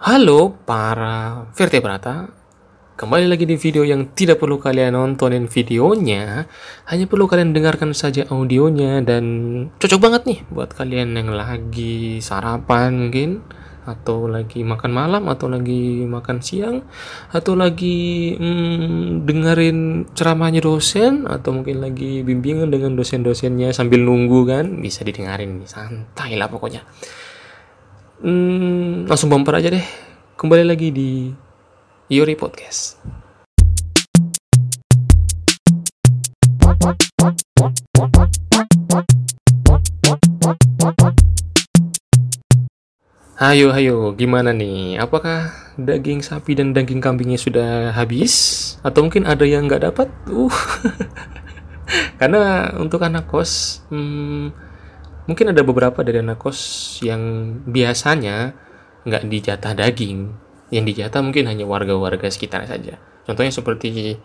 Halo para vertebrata, kembali lagi di video yang tidak perlu kalian nontonin videonya, hanya perlu kalian dengarkan saja audionya dan cocok banget nih buat kalian yang lagi sarapan mungkin atau lagi makan malam atau lagi makan siang atau lagi hmm, dengerin ceramahnya dosen atau mungkin lagi bimbingan dengan dosen-dosennya sambil nunggu kan. Bisa didengarin santai lah pokoknya hmm, langsung bumper aja deh. Kembali lagi di Yori Podcast. Hayo, hayo, gimana nih? Apakah daging sapi dan daging kambingnya sudah habis? Atau mungkin ada yang nggak dapat? Uh, karena untuk anak kos, hmm, mungkin ada beberapa dari anak kos yang biasanya nggak dijatah daging. Yang dijatah mungkin hanya warga-warga sekitar saja. Contohnya seperti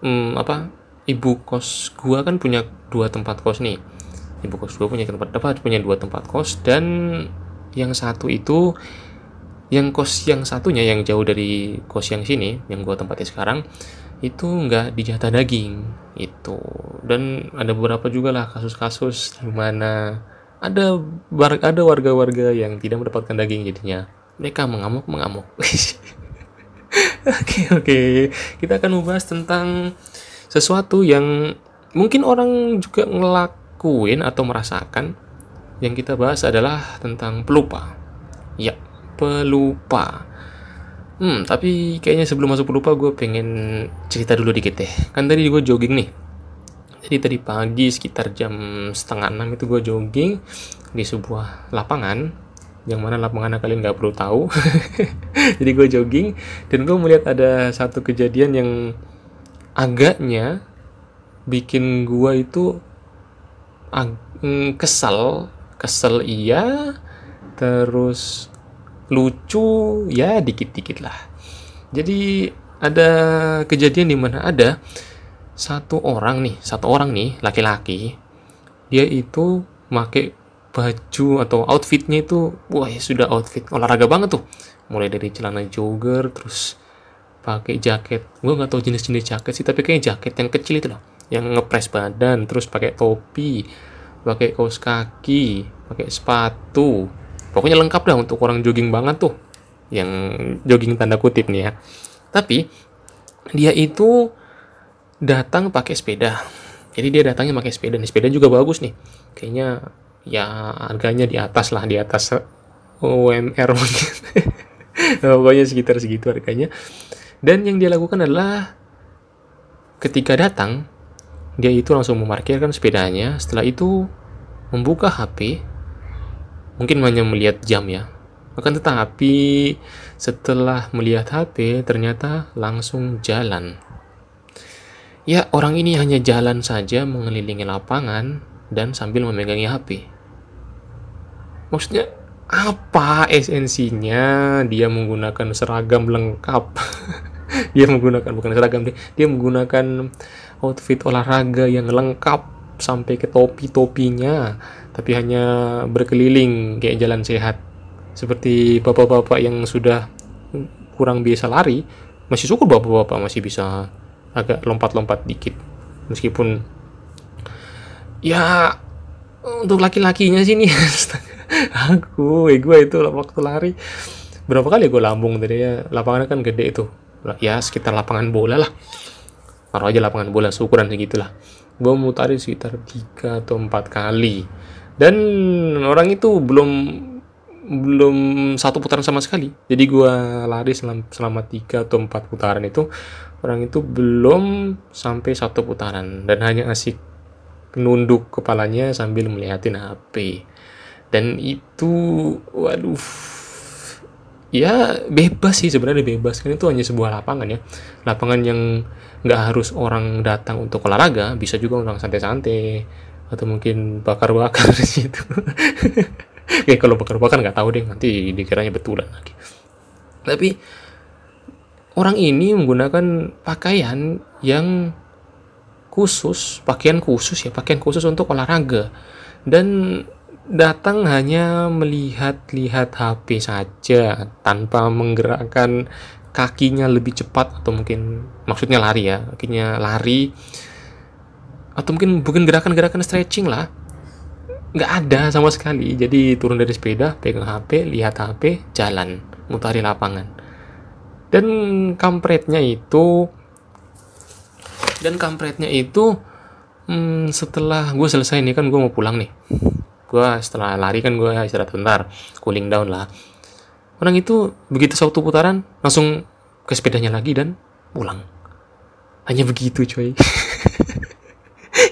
hmm, apa ibu kos gua kan punya dua tempat kos nih. Ibu kos gua punya tempat dapat punya dua tempat kos dan yang satu itu yang kos yang satunya yang jauh dari kos yang sini yang gua tempatin sekarang itu nggak dijatah daging itu. Dan ada beberapa juga lah kasus-kasus di mana ada ada warga-warga yang tidak mendapatkan daging jadinya. Mereka mengamuk mengamuk. Oke oke. Kita akan membahas tentang sesuatu yang mungkin orang juga ngelakuin atau merasakan. Yang kita bahas adalah tentang pelupa. Ya pelupa Hmm, tapi kayaknya sebelum masuk pelupa gue pengen cerita dulu dikit deh. Kan tadi gue jogging nih. Jadi tadi pagi sekitar jam setengah enam itu gue jogging di sebuah lapangan yang mana lapangan kalian nggak perlu tahu. Jadi gue jogging dan gue melihat ada satu kejadian yang agaknya bikin gue itu mm, kesal, kesel iya, terus lucu ya dikit-dikit lah. Jadi ada kejadian di mana ada satu orang nih, satu orang nih laki-laki, dia itu make baju atau outfitnya itu, wah ya sudah outfit olahraga banget tuh. Mulai dari celana jogger, terus pakai jaket. Gue nggak tahu jenis-jenis jaket sih, tapi kayaknya jaket yang kecil itu loh, yang ngepres badan, terus pakai topi, pakai kaos kaki, pakai sepatu, pokoknya lengkap dah untuk orang jogging banget tuh. Yang jogging tanda kutip nih ya. Tapi dia itu datang pakai sepeda. Jadi dia datangnya pakai sepeda nih. Sepeda juga bagus nih. Kayaknya ya harganya di atas lah di atas UMR mungkin. Pokoknya sekitar segitu harganya. Dan yang dia lakukan adalah ketika datang dia itu langsung memarkirkan sepedanya. Setelah itu membuka HP mungkin hanya melihat jam ya. Akan tetapi setelah melihat HP ternyata langsung jalan. Ya, orang ini hanya jalan saja mengelilingi lapangan dan sambil memegangi HP. Maksudnya apa esensinya dia menggunakan seragam lengkap? dia menggunakan bukan seragam dia, dia menggunakan outfit olahraga yang lengkap sampai ke topi-topinya tapi hanya berkeliling kayak jalan sehat. Seperti bapak-bapak yang sudah kurang biasa lari masih syukur bapak-bapak masih bisa agak lompat-lompat dikit. Meskipun ya untuk laki-lakinya sini aku eh gue itu waktu lari berapa kali gue lambung tadi ya lapangannya kan gede itu. Ya sekitar lapangan bola lah. Taruh aja lapangan bola seukuran segitulah. Gue mutarin sekitar tiga atau empat kali dan orang itu belum belum satu putaran sama sekali. Jadi gue lari selama, selama tiga atau empat putaran itu orang itu belum sampai satu putaran. Dan hanya asik nunduk kepalanya sambil melihatin HP dan itu waduh ya bebas sih sebenarnya bebas. Kan itu hanya sebuah lapangan ya. Lapangan yang nggak harus orang datang untuk olahraga bisa juga orang santai-santai atau mungkin bakar-bakar di situ. Oke kalau bakar-bakar nggak tahu deh nanti dikiranya betulan lagi tapi orang ini menggunakan pakaian yang khusus pakaian khusus ya pakaian khusus untuk olahraga. Dan datang hanya melihat-lihat HP saja tanpa menggerakkan kakinya lebih cepat atau mungkin maksudnya lari ya kakinya lari atau mungkin bukan gerakan-gerakan stretching lah. Nggak ada sama sekali. Jadi turun dari sepeda pegang HP lihat HP jalan. Mutari lapangan. Dan kampretnya itu dan kampretnya itu hmm, setelah gue selesai nih kan gue mau pulang nih. Gue setelah lari kan gue istirahat bentar cooling down lah. Orang itu begitu satu putaran langsung ke sepedanya lagi dan pulang. Hanya begitu coy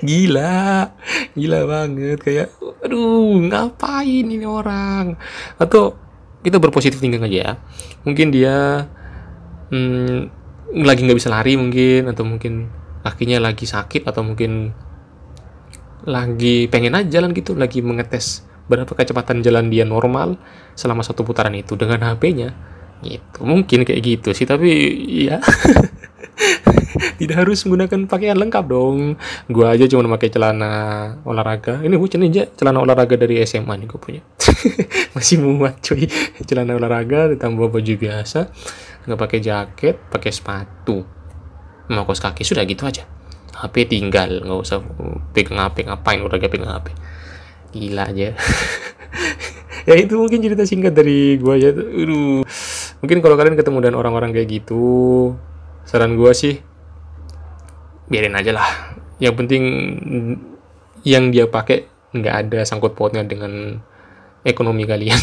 gila. Gila banget. Kayak aduh ngapain ini orang? Atau kita berpositif tinggal aja ya. Mungkin dia hmm, lagi nggak bisa lari mungkin atau mungkin kakinya lagi sakit atau mungkin lagi pengen aja jalan gitu lagi mengetes berapa kecepatan jalan dia normal selama satu putaran itu dengan HP-nya gitu. Mungkin kayak gitu sih tapi ya tidak harus menggunakan pakaian lengkap dong. Gua aja cuma pakai celana olahraga. Ini bukan aja celana olahraga dari SMA nih gue punya. Masih muat cuy. Celana olahraga ditambah baju biasa nggak pakai jaket pakai sepatu. Mau kos kaki sudah gitu aja. HP tinggal nggak usah pegang HP ngapain gak pegang HP gila aja. Ya itu mungkin cerita singkat dari gua ya Aduh. Mungkin kalau kalian ketemu dengan orang-orang kayak gitu saran gua sih biarin aja lah yang penting yang dia pakai nggak ada sangkut pautnya dengan ekonomi kalian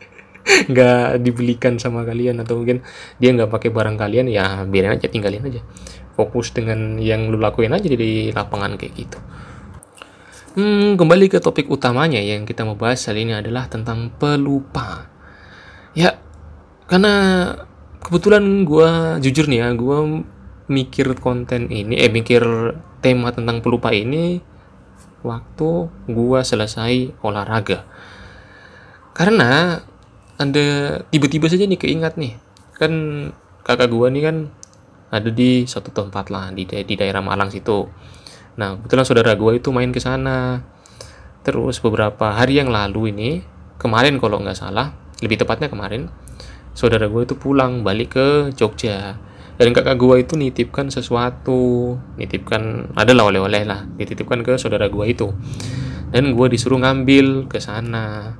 nggak dibelikan sama kalian atau mungkin dia nggak pakai barang kalian ya biarin aja tinggalin aja fokus dengan yang lu lakuin aja di lapangan kayak gitu. Hmm, kembali ke topik utamanya yang kita mau bahas kali ini adalah tentang pelupa. Ya, karena kebetulan gue jujur nih ya, gue mikir konten ini, eh mikir tema tentang pelupa ini waktu gue selesai olahraga. Karena ada tiba-tiba saja nih keingat nih, kan kakak gue nih kan ada di satu tempat lah di di daerah Malang situ. Nah kebetulan saudara gue itu main ke sana. Terus beberapa hari yang lalu ini kemarin kalau nggak salah lebih tepatnya kemarin saudara gue itu pulang balik ke Jogja. Dan kakak gue itu nitipkan sesuatu nitipkan adalah oleh-oleh lah dititipkan ke saudara gue itu. Dan gue disuruh ngambil ke sana.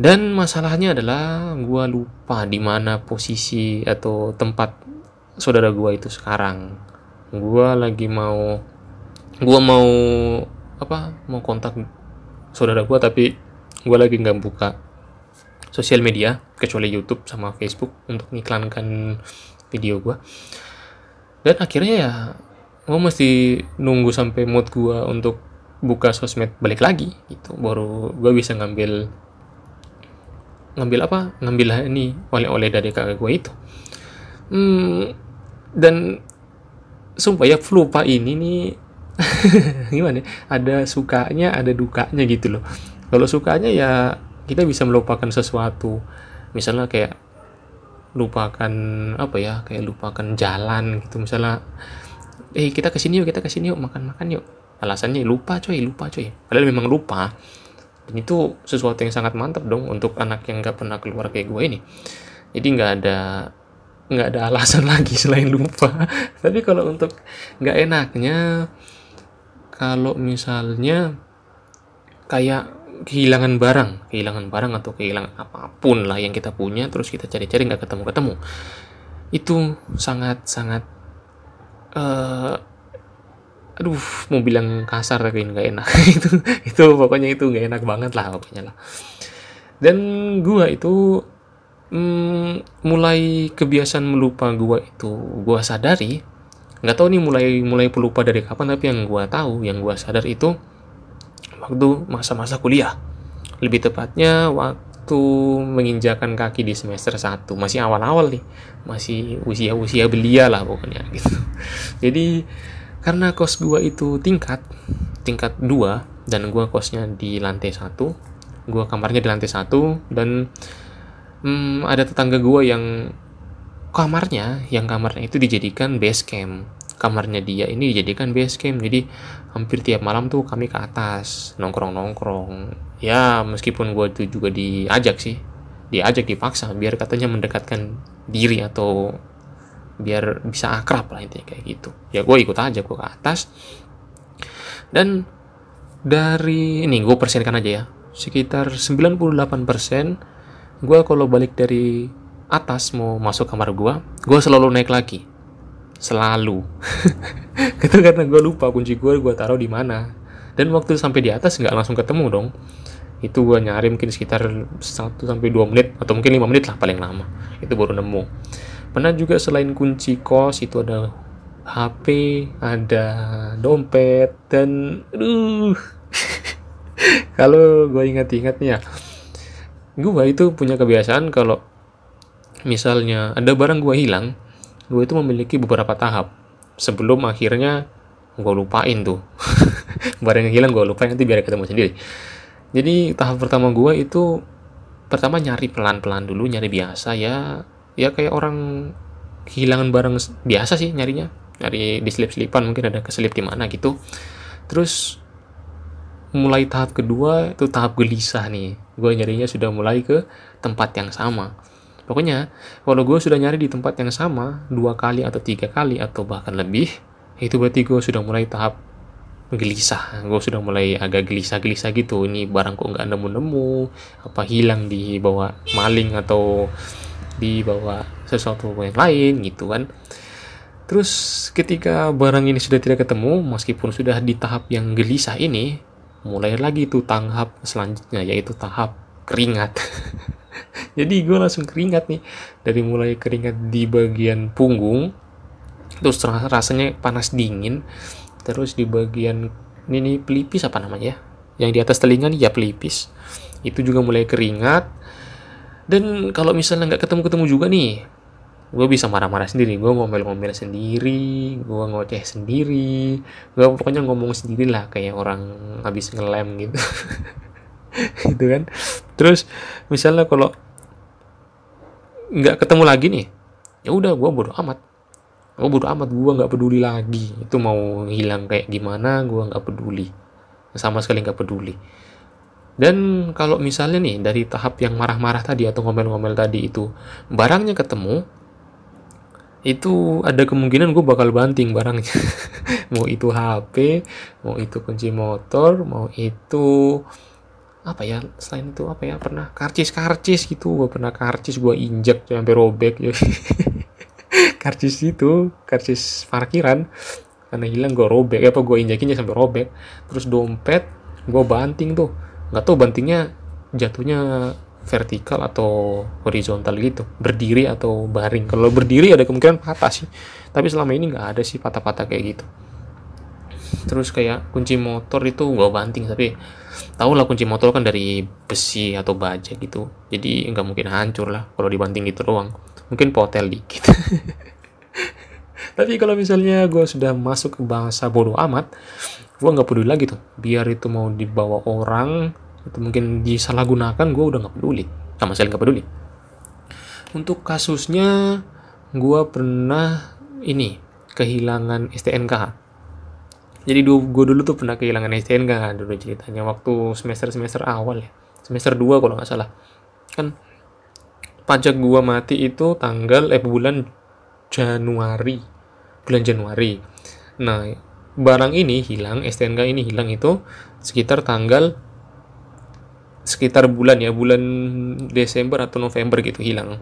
Dan masalahnya adalah gue lupa di mana posisi atau tempat saudara gua itu sekarang. Gua lagi mau gua mau apa mau kontak saudara gua tapi gua lagi nggak buka sosial media kecuali YouTube sama Facebook untuk mengiklankan video gua. Dan akhirnya ya gua mesti nunggu sampai mood gua untuk buka sosmed balik lagi gitu. Baru gua bisa ngambil ngambil apa? Ngambil ini oleh-oleh dari kakak gue itu. Hmm, dan sumpah ya lupa ini nih gimana ya? ada sukanya ada dukanya gitu loh. Kalau sukanya ya kita bisa melupakan sesuatu. Misalnya kayak lupakan apa ya kayak lupakan jalan gitu. Misalnya eh kita ke sini yuk kita ke sini yuk makan makan yuk. Alasannya lupa coy lupa coy. Padahal memang lupa. Dan itu sesuatu yang sangat mantap dong untuk anak yang nggak pernah keluar kayak gue ini. Jadi nggak ada nggak ada alasan lagi selain lupa. Tapi kalau untuk nggak enaknya kalau misalnya kayak kehilangan barang kehilangan barang atau kehilangan apa pun lah yang kita punya terus kita cari-cari nggak ketemu-ketemu. Itu sangat sangat uh, aduh mau bilang kasar tapi nggak enak. Itu itu pokoknya itu nggak enak banget lah pokoknya lah. Dan gua itu hmm, mulai kebiasaan melupa gua itu gua sadari nggak tahu nih mulai mulai pelupa dari kapan tapi yang gua tahu yang gua sadar itu waktu masa-masa kuliah. Lebih tepatnya waktu menginjakan kaki di semester 1 masih awal-awal nih. Masih usia-usia belia lah pokoknya gitu. Jadi karena kos gua itu tingkat tingkat 2 dan gua kosnya di lantai satu gua kamarnya di lantai satu dan hmm, ada tetangga gue yang kamarnya yang kamarnya itu dijadikan base camp kamarnya dia ini dijadikan base camp. Jadi hampir tiap malam tuh kami ke atas nongkrong nongkrong ya meskipun gue tuh juga diajak sih diajak dipaksa biar katanya mendekatkan diri atau biar bisa akrab lah intinya kayak gitu. Ya gue ikut aja gue ke atas. Dan dari ini gue persenkan aja ya. Sekitar 98% gue kalau balik dari atas mau masuk kamar gue gue selalu naik lagi selalu. Itu karena gue lupa kunci gue gue taruh di mana. Dan waktu sampai di atas nggak langsung ketemu dong. Itu gue nyari mungkin sekitar 1 sampai 2 menit atau mungkin 5 menit lah paling lama. Itu baru nemu. Pernah juga selain kunci kos itu ada HP ada dompet dan aduh. Kalau gue ingat-ingat nih ya gue itu punya kebiasaan kalau misalnya ada barang gue hilang gue itu memiliki beberapa tahap. Sebelum akhirnya gue lupain tuh. Barang yang hilang gue lupain nanti biar ketemu sendiri. Jadi tahap pertama gue itu pertama nyari pelan-pelan dulu nyari biasa ya. Ya kayak orang kehilangan barang biasa sih nyarinya. Nyari di selip-selipan mungkin ada keselip di mana gitu. Terus mulai tahap kedua itu tahap gelisah nih. Gue nyarinya sudah mulai ke tempat yang sama pokoknya kalau gue sudah nyari di tempat yang sama dua kali atau tiga kali atau bahkan lebih itu berarti gue sudah mulai tahap gelisah. Gue sudah mulai agak gelisah-gelisah gitu. Ini barang kok nggak nemu-nemu? Apa hilang di bawah maling atau dibawa sesuatu yang lain gitu kan? Terus ketika barang ini sudah tidak ketemu meskipun sudah di tahap yang gelisah ini mulai lagi tuh tahap selanjutnya yaitu tahap keringat. Jadi gue langsung keringat nih. Dari mulai keringat di bagian punggung terus rasanya panas dingin. Terus di bagian ini nih pelipis apa namanya ya? Yang di atas telinga nih ya pelipis. Itu juga mulai keringat. Dan kalau misalnya nggak ketemu-ketemu juga nih gue bisa marah-marah sendiri. Gue ngomel-ngomel sendiri gue ngoceh sendiri. Gue pokoknya ngomong sendiri lah kayak orang habis ngelem gitu gitu kan. Terus misalnya kalau nggak ketemu lagi nih ya udah gue bodo amat. Gue bodo amat gue nggak peduli lagi. Itu mau hilang kayak gimana gue nggak peduli. Sama sekali nggak peduli. Dan kalau misalnya nih dari tahap yang marah-marah tadi atau ngomel-ngomel tadi itu barangnya ketemu, itu ada kemungkinan gue bakal banting barangnya. mau itu HP, mau itu kunci motor, mau itu apa ya selain itu apa ya pernah karcis karcis gitu gue pernah karcis gue injek sampai robek ya. Karcis itu karcis parkiran karena hilang gue robek apa gue injekinnya sampai robek. Terus dompet gue banting tuh. Nggak tahu bantingnya jatuhnya vertikal atau horizontal gitu berdiri atau baring. Kalau berdiri ada kemungkinan patah sih tapi selama ini nggak ada sih patah-patah kayak gitu. Terus kayak kunci motor itu gua banting tapi tau lah kunci motor kan dari besi atau baja gitu. Jadi nggak mungkin hancur lah kalau dibanting gitu doang. Mungkin potel dikit. Tapi kalau misalnya gue sudah masuk ke bahasa bodoh amat gue nggak peduli lagi tuh. Biar itu mau dibawa orang atau mungkin disalahgunakan gue udah nggak peduli. Sama sekali nggak peduli. Untuk kasusnya gue pernah ini kehilangan STNK jadi gue dulu tuh pernah kehilangan STNK dulu ceritanya. Waktu semester semester awal ya. Semester 2 kalau nggak salah. Kan pajak gue mati itu tanggal eh bulan Januari. Bulan Januari. Nah barang ini hilang, STNK ini hilang itu sekitar tanggal sekitar bulan ya, bulan Desember atau November gitu hilang.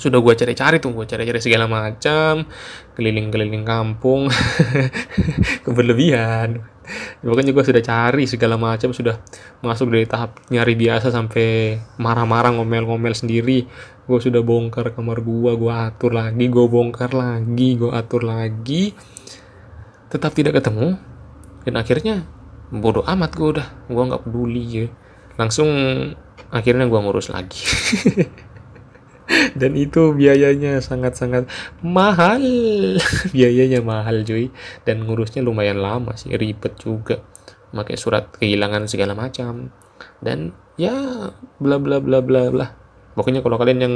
Sudah gue cari-cari tuh, gue cari-cari segala macam, keliling-keliling kampung, keberlebihan. Pokoknya gue sudah cari segala macam, sudah masuk dari tahap nyari biasa sampai marah-marah ngomel-ngomel sendiri. Gue sudah bongkar kamar gue, gue atur lagi, gue bongkar lagi, gue atur lagi. Tetap tidak ketemu. Dan akhirnya bodoh amat gue udah. Gue nggak peduli ya. Langsung akhirnya gue ngurus lagi dan itu biayanya sangat-sangat mahal. Biayanya mahal cuy. Dan ngurusnya lumayan lama sih ribet juga. Pakai surat kehilangan segala macam. Dan ya bla bla bla bla bla. Pokoknya kalau kalian yang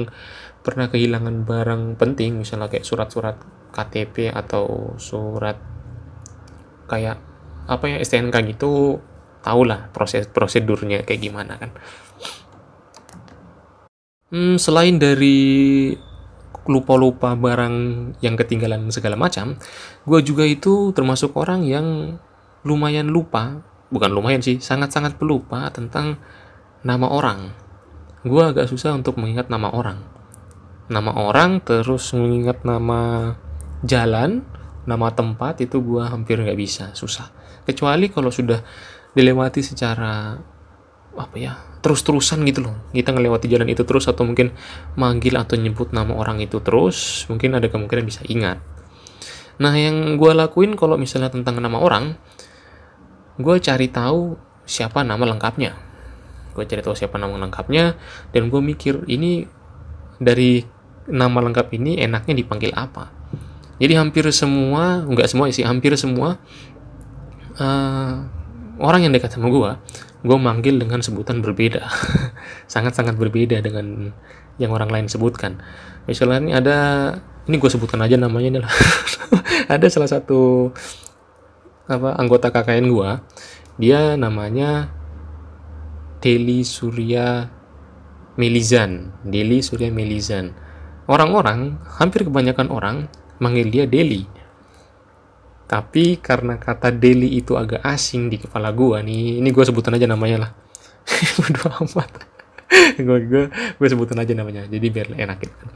pernah kehilangan barang penting misalnya kayak surat-surat KTP atau surat kayak apa ya STNK gitu tahulah proses prosedurnya kayak gimana kan hmm, selain dari lupa-lupa barang yang ketinggalan segala macam gue juga itu termasuk orang yang lumayan lupa bukan lumayan sih sangat-sangat pelupa tentang nama orang. Gue agak susah untuk mengingat nama orang. Nama orang terus mengingat nama jalan nama tempat itu gue hampir nggak bisa susah. Kecuali kalau sudah dilewati secara apa ya terus-terusan gitu loh. Kita ngelewati jalan itu terus atau mungkin manggil atau nyebut nama orang itu terus mungkin ada kemungkinan bisa ingat. Nah yang gue lakuin kalau misalnya tentang nama orang gue cari tahu siapa nama lengkapnya. Gue cari tahu siapa nama lengkapnya dan gue mikir ini dari nama lengkap ini enaknya dipanggil apa? Jadi hampir semua nggak semua sih hampir semua uh, orang yang dekat sama gue gue manggil dengan sebutan berbeda. Sangat-sangat berbeda dengan yang orang lain sebutkan. Misalnya ini ada ini gue sebutkan aja namanya nih lah. Ada salah satu apa anggota KKN gue dia namanya Deli Surya Melizan Deli Surya Melizan orang-orang hampir kebanyakan orang manggil dia Deli tapi karena kata Delhi itu agak asing di kepala gue nih ini gue sebutan aja namanya lah. Bodo amat. Gue gue sebutan aja namanya jadi biar enak gitu kan.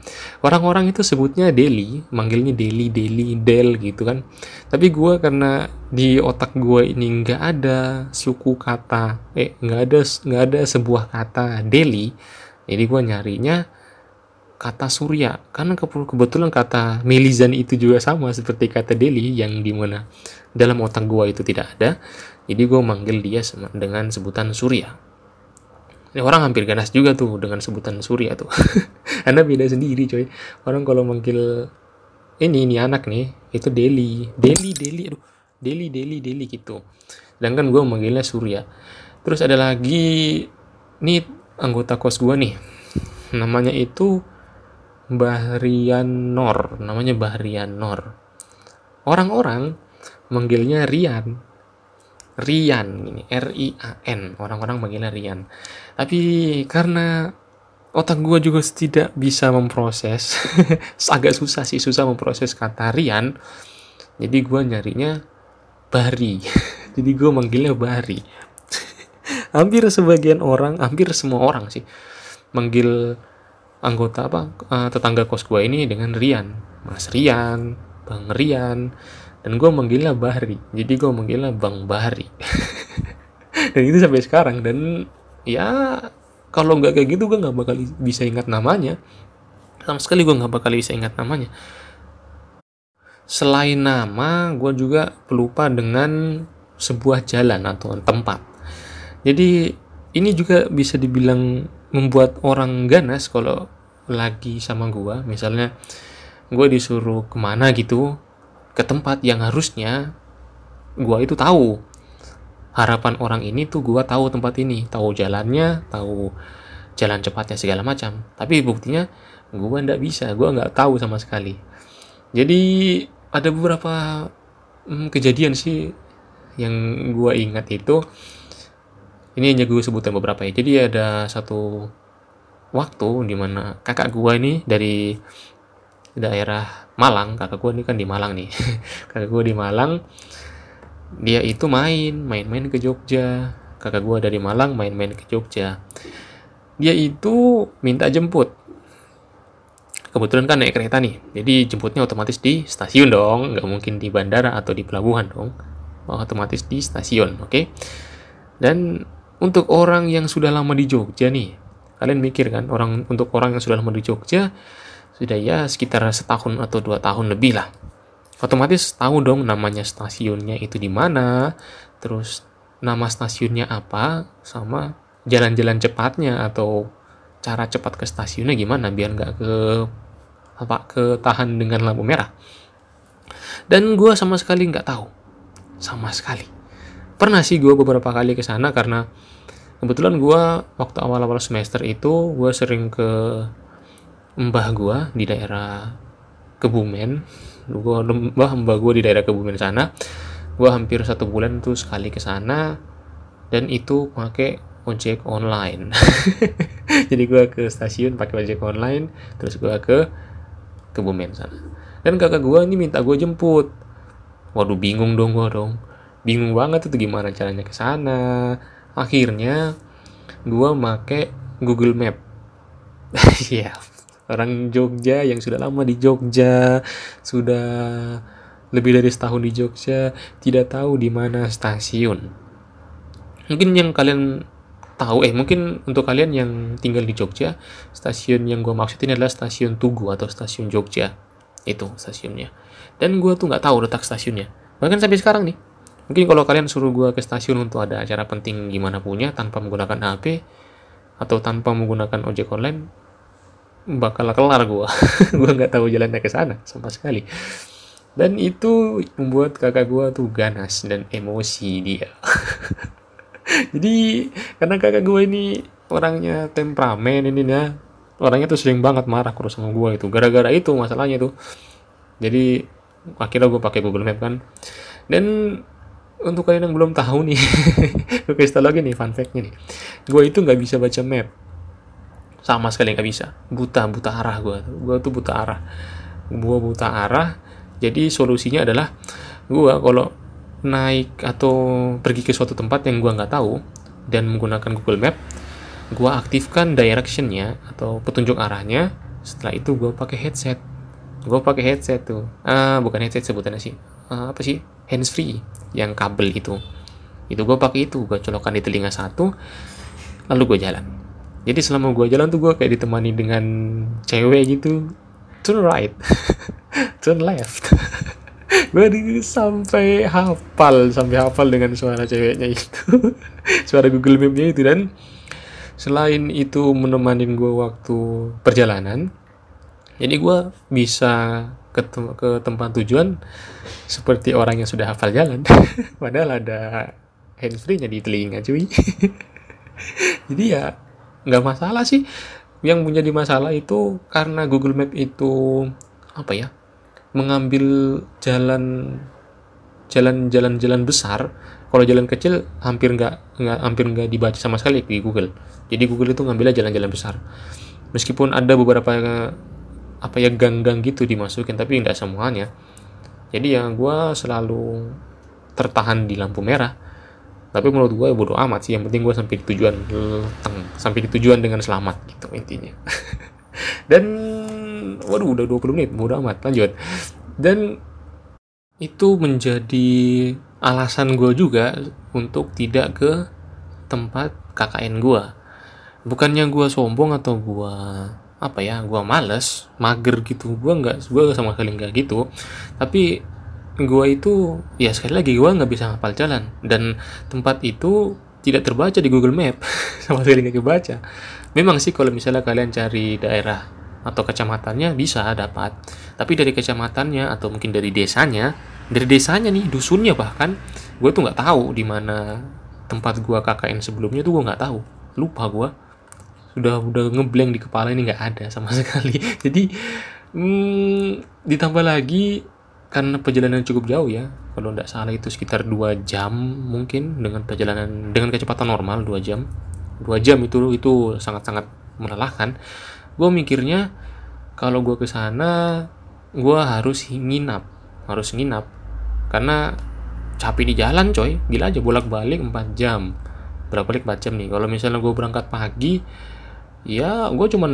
Orang-orang itu sebutnya Delhi manggilnya Delhi Delhi Del gitu kan. Tapi gue karena di otak gue ini nggak ada suku kata eh nggak ada nggak ada sebuah kata Delhi jadi gue nyarinya kata surya. Karena kebetulan kata melizan itu juga sama seperti kata Deli yang di mana dalam otak gua itu tidak ada. Jadi gua manggil dia dengan sebutan surya. Ini orang hampir ganas juga tuh dengan sebutan surya tuh. Anda beda sendiri coy. Orang kalau manggil ini ini anak nih itu Deli. Deli Deli aduh. Deli Deli Deli gitu. Sedangkan gue manggilnya surya. Terus ada lagi nih anggota kos gua nih. Namanya itu Bahrian Nor, namanya Bahrian Nor. Orang-orang manggilnya Rian. Rian ini R I A N. Orang-orang manggilnya Rian. Tapi karena otak gue juga tidak bisa memproses, agak susah sih susah memproses kata Rian. Jadi gue nyarinya Bari. Jadi gue manggilnya Bari. hampir sebagian orang, hampir semua orang sih manggil anggota apa uh, tetangga kos gue ini dengan Rian. Mas Rian Bang Rian dan gue manggilnya Bahri. Jadi gue manggilnya Bang Bahri. Dan itu sampai sekarang dan ya kalau nggak kayak gitu gue nggak bakal bisa ingat namanya. Sama sekali gue nggak bakal bisa ingat namanya. Selain nama gue juga pelupa dengan sebuah jalan atau tempat. Jadi ini juga bisa dibilang membuat orang ganas kalau lagi sama gua. Misalnya gue disuruh ke mana gitu ke tempat yang harusnya gua itu tahu. Harapan orang ini tuh gua tahu tempat ini tahu jalannya tahu jalan cepatnya segala macam. Tapi buktinya gua ndak bisa gua nggak tahu sama sekali. Jadi ada beberapa hmm, kejadian sih yang gua ingat itu ini hanya gue sebutin beberapa ya. Jadi ada satu waktu di mana kakak gue ini dari daerah Malang kakak gue ini kan di Malang nih. Kakak gue di Malang dia itu main main-main ke Jogja. Kakak gue dari Malang main-main ke Jogja. Dia itu minta jemput. Kebetulan kan naik kereta nih jadi jemputnya otomatis di stasiun dong. Nggak mungkin di bandara atau di pelabuhan dong. Otomatis di stasiun oke? Okay? dan untuk orang yang sudah lama di Jogja nih, kalian mikir kan, orang untuk orang yang sudah lama di Jogja, sudah ya sekitar setahun atau dua tahun lebih lah. Otomatis tahu dong namanya stasiunnya itu di mana, terus nama stasiunnya apa, sama jalan-jalan cepatnya atau cara cepat ke stasiunnya gimana biar nggak ke apa ketahan dengan lampu merah. Dan gue sama sekali nggak tahu, sama sekali pernah sih gue beberapa kali ke sana karena kebetulan gue waktu awal-awal semester itu gue sering ke mbah gue di daerah Kebumen. Gue mbah mbah gue di daerah Kebumen sana. Gue hampir satu bulan tuh sekali ke sana dan itu pakai ojek online. Jadi gue ke stasiun pakai ojek online terus gue ke Kebumen sana. Dan kakak gue ini minta gue jemput. Waduh bingung dong gue dong bingung banget itu gimana caranya ke sana. Akhirnya gue make Google Map. Ya orang Jogja yang sudah lama di Jogja sudah lebih dari setahun di Jogja tidak tahu di mana stasiun. Mungkin yang kalian tahu eh mungkin untuk kalian yang tinggal di Jogja stasiun yang gue maksud ini adalah stasiun Tugu atau stasiun Jogja. Itu stasiunnya. Dan gue tuh nggak tahu letak stasiunnya. Bahkan sampai sekarang nih mungkin kalau kalian suruh gue ke stasiun untuk ada acara penting gimana punya tanpa menggunakan HP atau tanpa menggunakan ojek online bakal kelar gue gue nggak tahu jalannya ke sana sama sekali. Dan itu membuat kakak gue tuh ganas dan emosi dia. Jadi karena kakak gue ini orangnya temperamen ini ya orangnya tuh sering banget marah terus sama gue itu. Gara-gara itu masalahnya tuh. Jadi akhirnya gue pakai Google Map kan. Dan untuk kalian yang belum tahu nih tau lagi nih fun fact-nya nih gue itu nggak bisa baca map sama sekali nggak bisa buta buta arah gue gue tuh buta arah gue buta arah jadi solusinya adalah gue kalau naik atau pergi ke suatu tempat yang gue nggak tahu dan menggunakan Google Map, gue aktifkan directionnya atau petunjuk arahnya. Setelah itu gue pakai headset. Gue pakai headset tuh. Ah, bukan headset sebutannya sih. Ah, apa sih? Hands free yang kabel itu. Itu gue pakai itu. Gue colokkan di telinga satu. Lalu gue jalan. Jadi selama gue jalan tuh gue kayak ditemani dengan cewek gitu. Turn right, turn left. gue sampai hafal sampai hafal dengan suara ceweknya itu suara Google Map-nya itu dan selain itu menemani gue waktu perjalanan jadi gue bisa ke, tem ke tempat tujuan seperti orang yang sudah hafal jalan. Padahal ada handsfree-nya di telinga cuy. Jadi ya nggak masalah sih. Yang menjadi masalah itu karena Google Map itu apa ya mengambil jalan jalan jalan jalan besar. Kalau jalan kecil hampir nggak nggak hampir nggak dibaca sama sekali di Google. Jadi Google itu ngambilnya jalan-jalan besar. Meskipun ada beberapa apa ya gang-gang gitu dimasukin tapi nggak semuanya. Jadi ya gue selalu tertahan di lampu merah. Tapi menurut gue bodo amat sih yang penting gue sampai di tujuan sampai di tujuan dengan selamat gitu intinya. Dan waduh udah 20 menit bodo amat lanjut. Dan itu menjadi alasan gue juga untuk tidak ke tempat KKN gue bukannya gue sombong atau gue apa ya gue males mager gitu. Gue nggak gue sama sekali nggak gitu. Tapi gue itu ya sekali lagi gue nggak bisa ngapal jalan. Dan tempat itu tidak terbaca di Google Map. Sama sekali nggak kebaca. Memang sih kalau misalnya kalian cari daerah atau kecamatannya bisa dapat. Tapi dari kecamatannya atau mungkin dari desanya dari desanya nih dusunnya bahkan gue tuh nggak tahu di mana tempat gue KKN sebelumnya tuh gue nggak tahu. Lupa gue sudah udah ngeblank di kepala ini nggak ada sama sekali. Jadi hmm, ditambah lagi karena perjalanan cukup jauh ya kalau nggak salah itu sekitar dua jam mungkin dengan perjalanan dengan kecepatan normal dua jam. Dua jam itu itu sangat sangat melelahkan. Gue mikirnya kalau gue ke sana gue harus nginap harus nginap. Karena capek di jalan coy. Gila aja bolak balik 4 jam. Berapa balik 4 jam nih? Kalau misalnya gue berangkat pagi ya gue cuman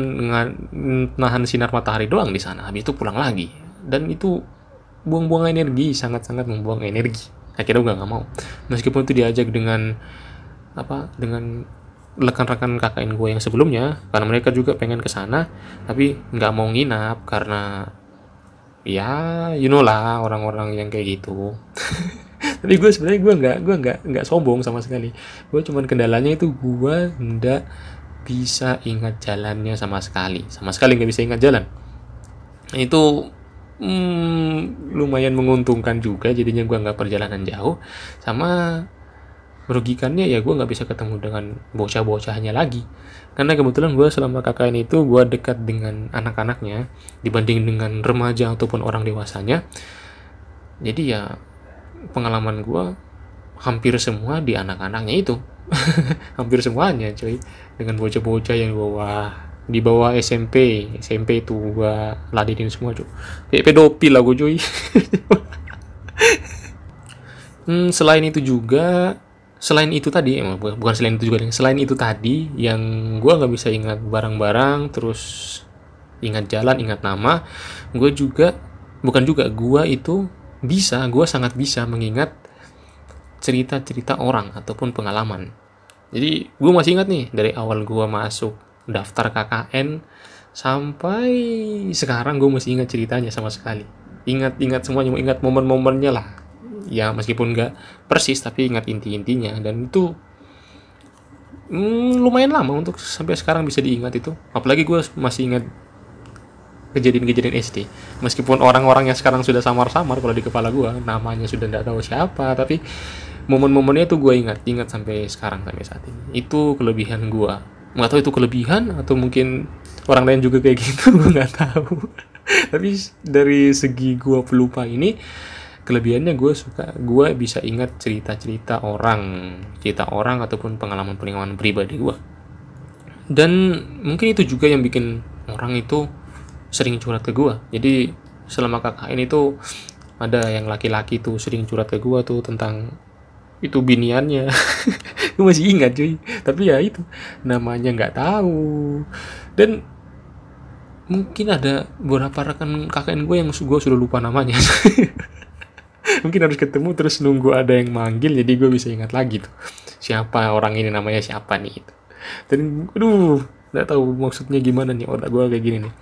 nahan sinar matahari doang di sana. Habis itu pulang lagi. Dan itu buang-buang energi sangat-sangat membuang energi. Akhirnya gue nggak mau. Meskipun itu diajak dengan apa dengan rekan-rekan KKN gue yang sebelumnya karena mereka juga pengen ke sana tapi nggak mau nginap karena ya you know lah orang-orang yang kayak gitu. Tapi gue sebenarnya gue nggak gue nggak nggak sombong sama sekali. Gue cuman kendalanya itu gue nggak bisa ingat jalannya sama sekali. Sama sekali nggak bisa ingat jalan. Itu hmm, lumayan menguntungkan juga. Jadinya gue nggak perjalanan jauh. Sama merugikannya ya gue nggak bisa ketemu dengan bocah-bocahnya lagi. Karena kebetulan gue selama KKN itu gue dekat dengan anak-anaknya dibanding dengan remaja ataupun orang dewasanya. Jadi ya pengalaman gue hampir semua di anak-anaknya itu. Hampir semuanya cuy. Dengan bocah-bocah yang di bawah di bawah SMP SMP itu gue ladenin semua cuy. Kayak pedofil lah gue cuy. Hmm, selain itu juga selain itu tadi emang bukan selain itu juga selain itu tadi yang gue nggak bisa ingat barang-barang terus ingat jalan ingat nama gue juga bukan juga gue itu bisa gue sangat bisa mengingat cerita-cerita orang ataupun pengalaman. Jadi gue masih ingat nih dari awal gue masuk daftar KKN sampai sekarang gue masih ingat ceritanya sama sekali. Ingat-ingat semuanya ingat momen-momennya lah. Ya meskipun nggak persis tapi ingat inti-intinya. Dan itu hmm, lumayan lama untuk sampai sekarang bisa diingat itu. Apalagi gue masih ingat kejadian-kejadian SD meskipun orang-orang yang sekarang sudah samar-samar kalau di kepala gue namanya sudah tidak tahu siapa tapi momen-momennya itu gue ingat ingat sampai sekarang sampai saat ini. Itu kelebihan gue nggak tahu itu kelebihan atau mungkin orang lain juga kayak gitu gue nggak tahu. Tapi dari segi gue pelupa ini kelebihannya gue suka gue bisa ingat cerita-cerita orang cerita orang ataupun pengalaman-pengalaman pribadi gue dan mungkin itu juga yang bikin orang itu sering curhat ke gue jadi selama KKN itu ada yang laki-laki tuh sering curhat ke gue tuh tentang itu biniannya. Gue masih ingat cuy. Tapi ya itu namanya nggak tahu. Dan mungkin ada beberapa rekan KKN gue yang gue sudah lupa namanya. Mungkin harus ketemu terus nunggu ada yang manggil jadi gue bisa ingat lagi tuh. Siapa orang ini namanya siapa nih itu dan aduh nggak tahu maksudnya gimana nih otak gue kayak gini nih.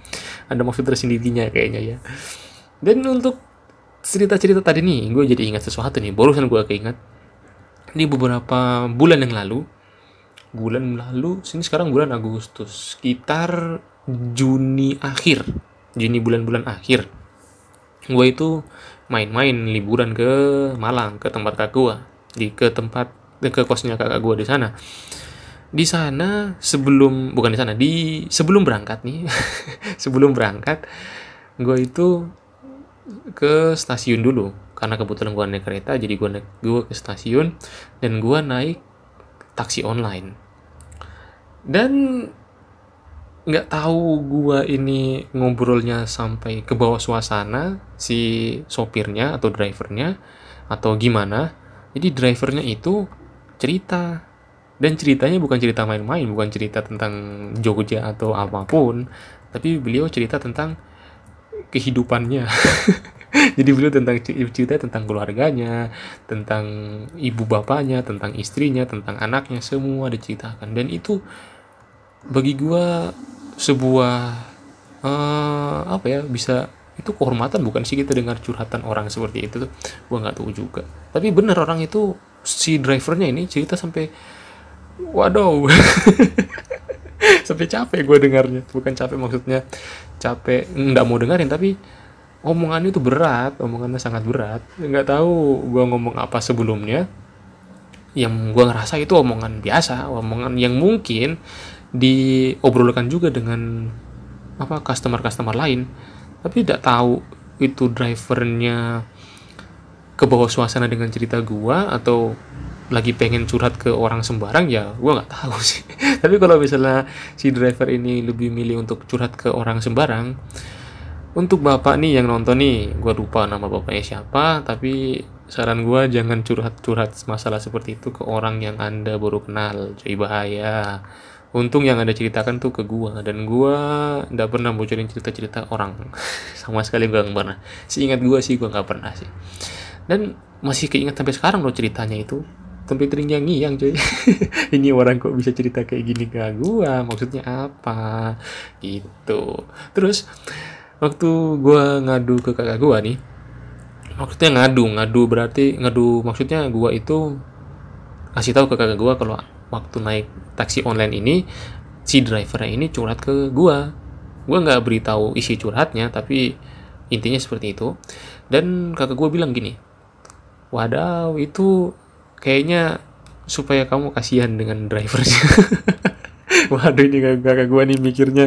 Ada maksud tersendirinya kayaknya ya. Dan untuk cerita-cerita tadi nih gue jadi ingat sesuatu nih. Barusan gue keinget ini beberapa bulan yang lalu. Bulan lalu sini sekarang bulan Agustus. Sekitar Juni akhir. Juni bulan-bulan akhir. Gue itu main-main liburan ke Malang ke tempat kakak gue di ke tempat ke kosnya kakak gue di sana. Di sana sebelum bukan di sana di sebelum berangkat nih. Sebelum berangkat gue itu ke stasiun dulu karena kebetulan gue naik kereta jadi gue naik gue ke stasiun dan gue naik taksi online. Dan nggak tahu gua ini ngobrolnya sampai ke bawah suasana si sopirnya atau drivernya atau gimana. Jadi drivernya itu cerita. Dan ceritanya bukan cerita main-main bukan cerita tentang Jogja atau apa pun tapi beliau cerita tentang kehidupannya jadi beliau tentang cerita tentang keluarganya tentang ibu bapaknya tentang istrinya tentang anaknya semua diceritakan. Dan itu bagi gue sebuah uh, apa ya bisa itu kehormatan bukan sih kita dengar curhatan orang seperti itu tuh? Gue nggak tahu juga. Tapi bener orang itu si drivernya ini cerita sampai waduh. Sampai capek gue dengarnya. Bukan capek maksudnya capek nggak mau dengerin tapi omongannya itu berat omongannya sangat berat. Nggak tahu gue ngomong apa sebelumnya. Yang gue ngerasa itu omongan biasa omongan yang mungkin diobrolkan juga dengan apa customer-customer lain. Tapi tidak tahu itu drivernya ke bawah suasana dengan cerita gua atau lagi pengen curhat ke orang sembarang ya gua nggak tahu sih. Tapi kalau misalnya si driver ini lebih milih untuk curhat ke orang sembarang untuk bapak nih yang nonton nih gua lupa nama bapaknya siapa tapi saran gua jangan curhat-curhat masalah seperti itu ke orang yang anda baru kenal cuy bahaya. Untung yang ada ceritakan tuh ke gua dan gua nggak pernah bocorin cerita-cerita orang. Sama sekali gua nggak pernah. Ingat gua sih gua nggak pernah sih. Dan masih keinget sampai sekarang loh ceritanya itu. Sampai teringyang yang cuy. Ini orang kok bisa cerita kayak gini ke gua? Maksudnya apa? Gitu. Terus waktu gua ngadu ke kakak gua nih maksudnya ngadu ngadu berarti ngadu maksudnya gua itu kasih tahu ke kakak gua kalau waktu naik taksi online ini si drivernya ini curhat ke gua. Gua nggak beritahu isi curhatnya tapi intinya seperti itu. Dan kakak gua bilang gini wadaw itu kayaknya supaya kamu kasihan dengan drivernya. Waduh ini kakak gue nih mikirnya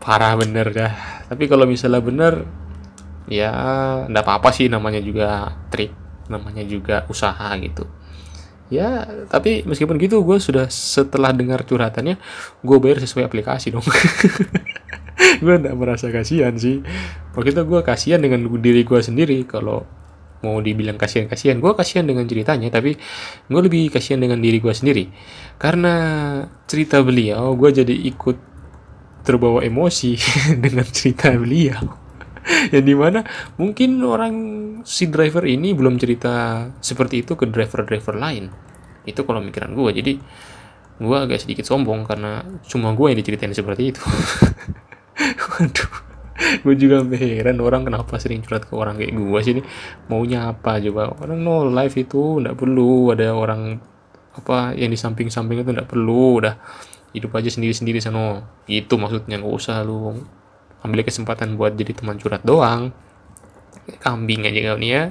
parah bener dah. Tapi kalau misalnya bener ya ndak apa-apa sih namanya juga trik namanya juga usaha gitu. Ya tapi meskipun gitu gue sudah setelah dengar curhatannya gue bayar sesuai aplikasi dong. Gue nggak merasa kasihan sih. Waktu itu gue kasihan dengan diri gue sendiri. Kalau mau dibilang kasihan kasihan gue kasihan dengan ceritanya tapi gue lebih kasihan dengan diri gue sendiri. Karena cerita beliau gue jadi ikut terbawa emosi dengan cerita beliau. Yang di mana mungkin orang si driver ini belum cerita seperti itu ke driver-driver lain. Itu kalau mikiran gue jadi gue agak sedikit sombong karena cuma gue yang diceritain seperti itu. Waduh. Gue juga heran orang kenapa sering curhat ke orang kayak gue sih ini. Maunya apa? Coba orang no life itu nggak perlu. Ada orang apa yang di samping-samping itu nggak perlu. Udah hidup aja sendiri-sendiri sana itu maksudnya nggak usah lu ambil kesempatan buat jadi teman curhat doang. Kambing aja kau nih ya.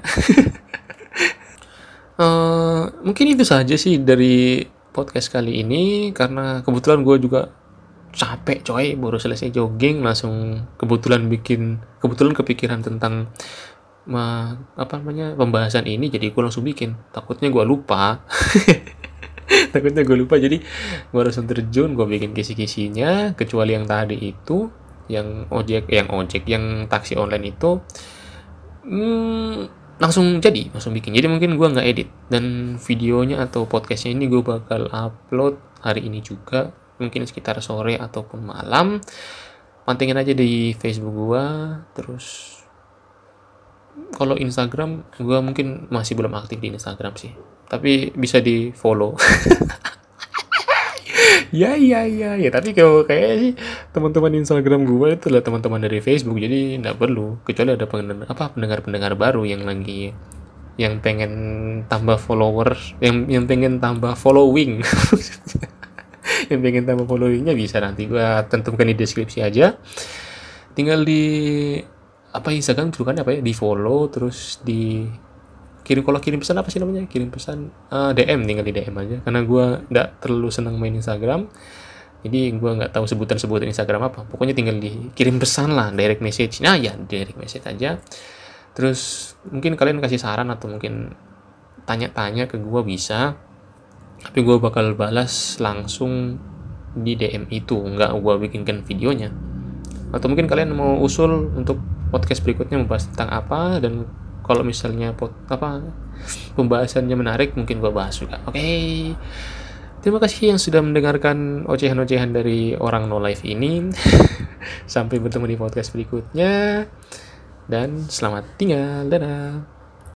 Uh, mungkin itu saja sih dari podcast kali ini karena kebetulan gue juga capek coy. Baru selesai jogging langsung kebetulan bikin kebetulan kepikiran tentang ma, apa namanya pembahasan ini jadi gue langsung bikin. Takutnya gue lupa takutnya gue lupa. Jadi gue langsung terjun gue bikin kisi-kisinya. Kecuali yang tadi itu yang ojek yang ojek yang taksi online itu hmm, langsung jadi langsung bikin. Jadi mungkin gue nggak edit. Dan videonya atau podcastnya ini gue bakal upload hari ini juga. Mungkin sekitar sore ataupun malam. Pantengin aja di Facebook gua. Terus kalau Instagram gua mungkin masih belum aktif di Instagram sih tapi bisa di follow. Ya ya ya ya. Tapi kalau kayak sih teman-teman Instagram gua itu adalah teman-teman dari Facebook jadi nggak perlu. Kecuali ada pendengar apa pendengar-pendengar baru yang lagi yang pengen tambah followers yang yang pengen tambah following. Yang pengen tambah followingnya bisa nanti gue tentukan di deskripsi aja. Tinggal di apa Instagram kan apa ya di follow terus di kirim kalau kirim pesan apa sih namanya? Kirim pesan uh, eh, DM tinggal di DM aja. Karena gue nggak terlalu senang main Instagram. Jadi gue nggak tahu sebutan-sebutan Instagram apa. Pokoknya tinggal dikirim pesan lah direct message. Nah ya direct message aja. Terus mungkin kalian kasih saran atau mungkin tanya-tanya ke gue bisa. Tapi gue bakal balas langsung di DM itu. Nggak gue bikinkan videonya. Atau mungkin kalian mau usul untuk podcast berikutnya membahas tentang apa dan kalau misalnya pot, apa pembahasannya menarik mungkin gue bahas juga. Oke. Okay. terima kasih yang sudah mendengarkan ocehan-ocehan dari orang no life ini. Sampai bertemu di podcast berikutnya. Dan selamat tinggal. Dadah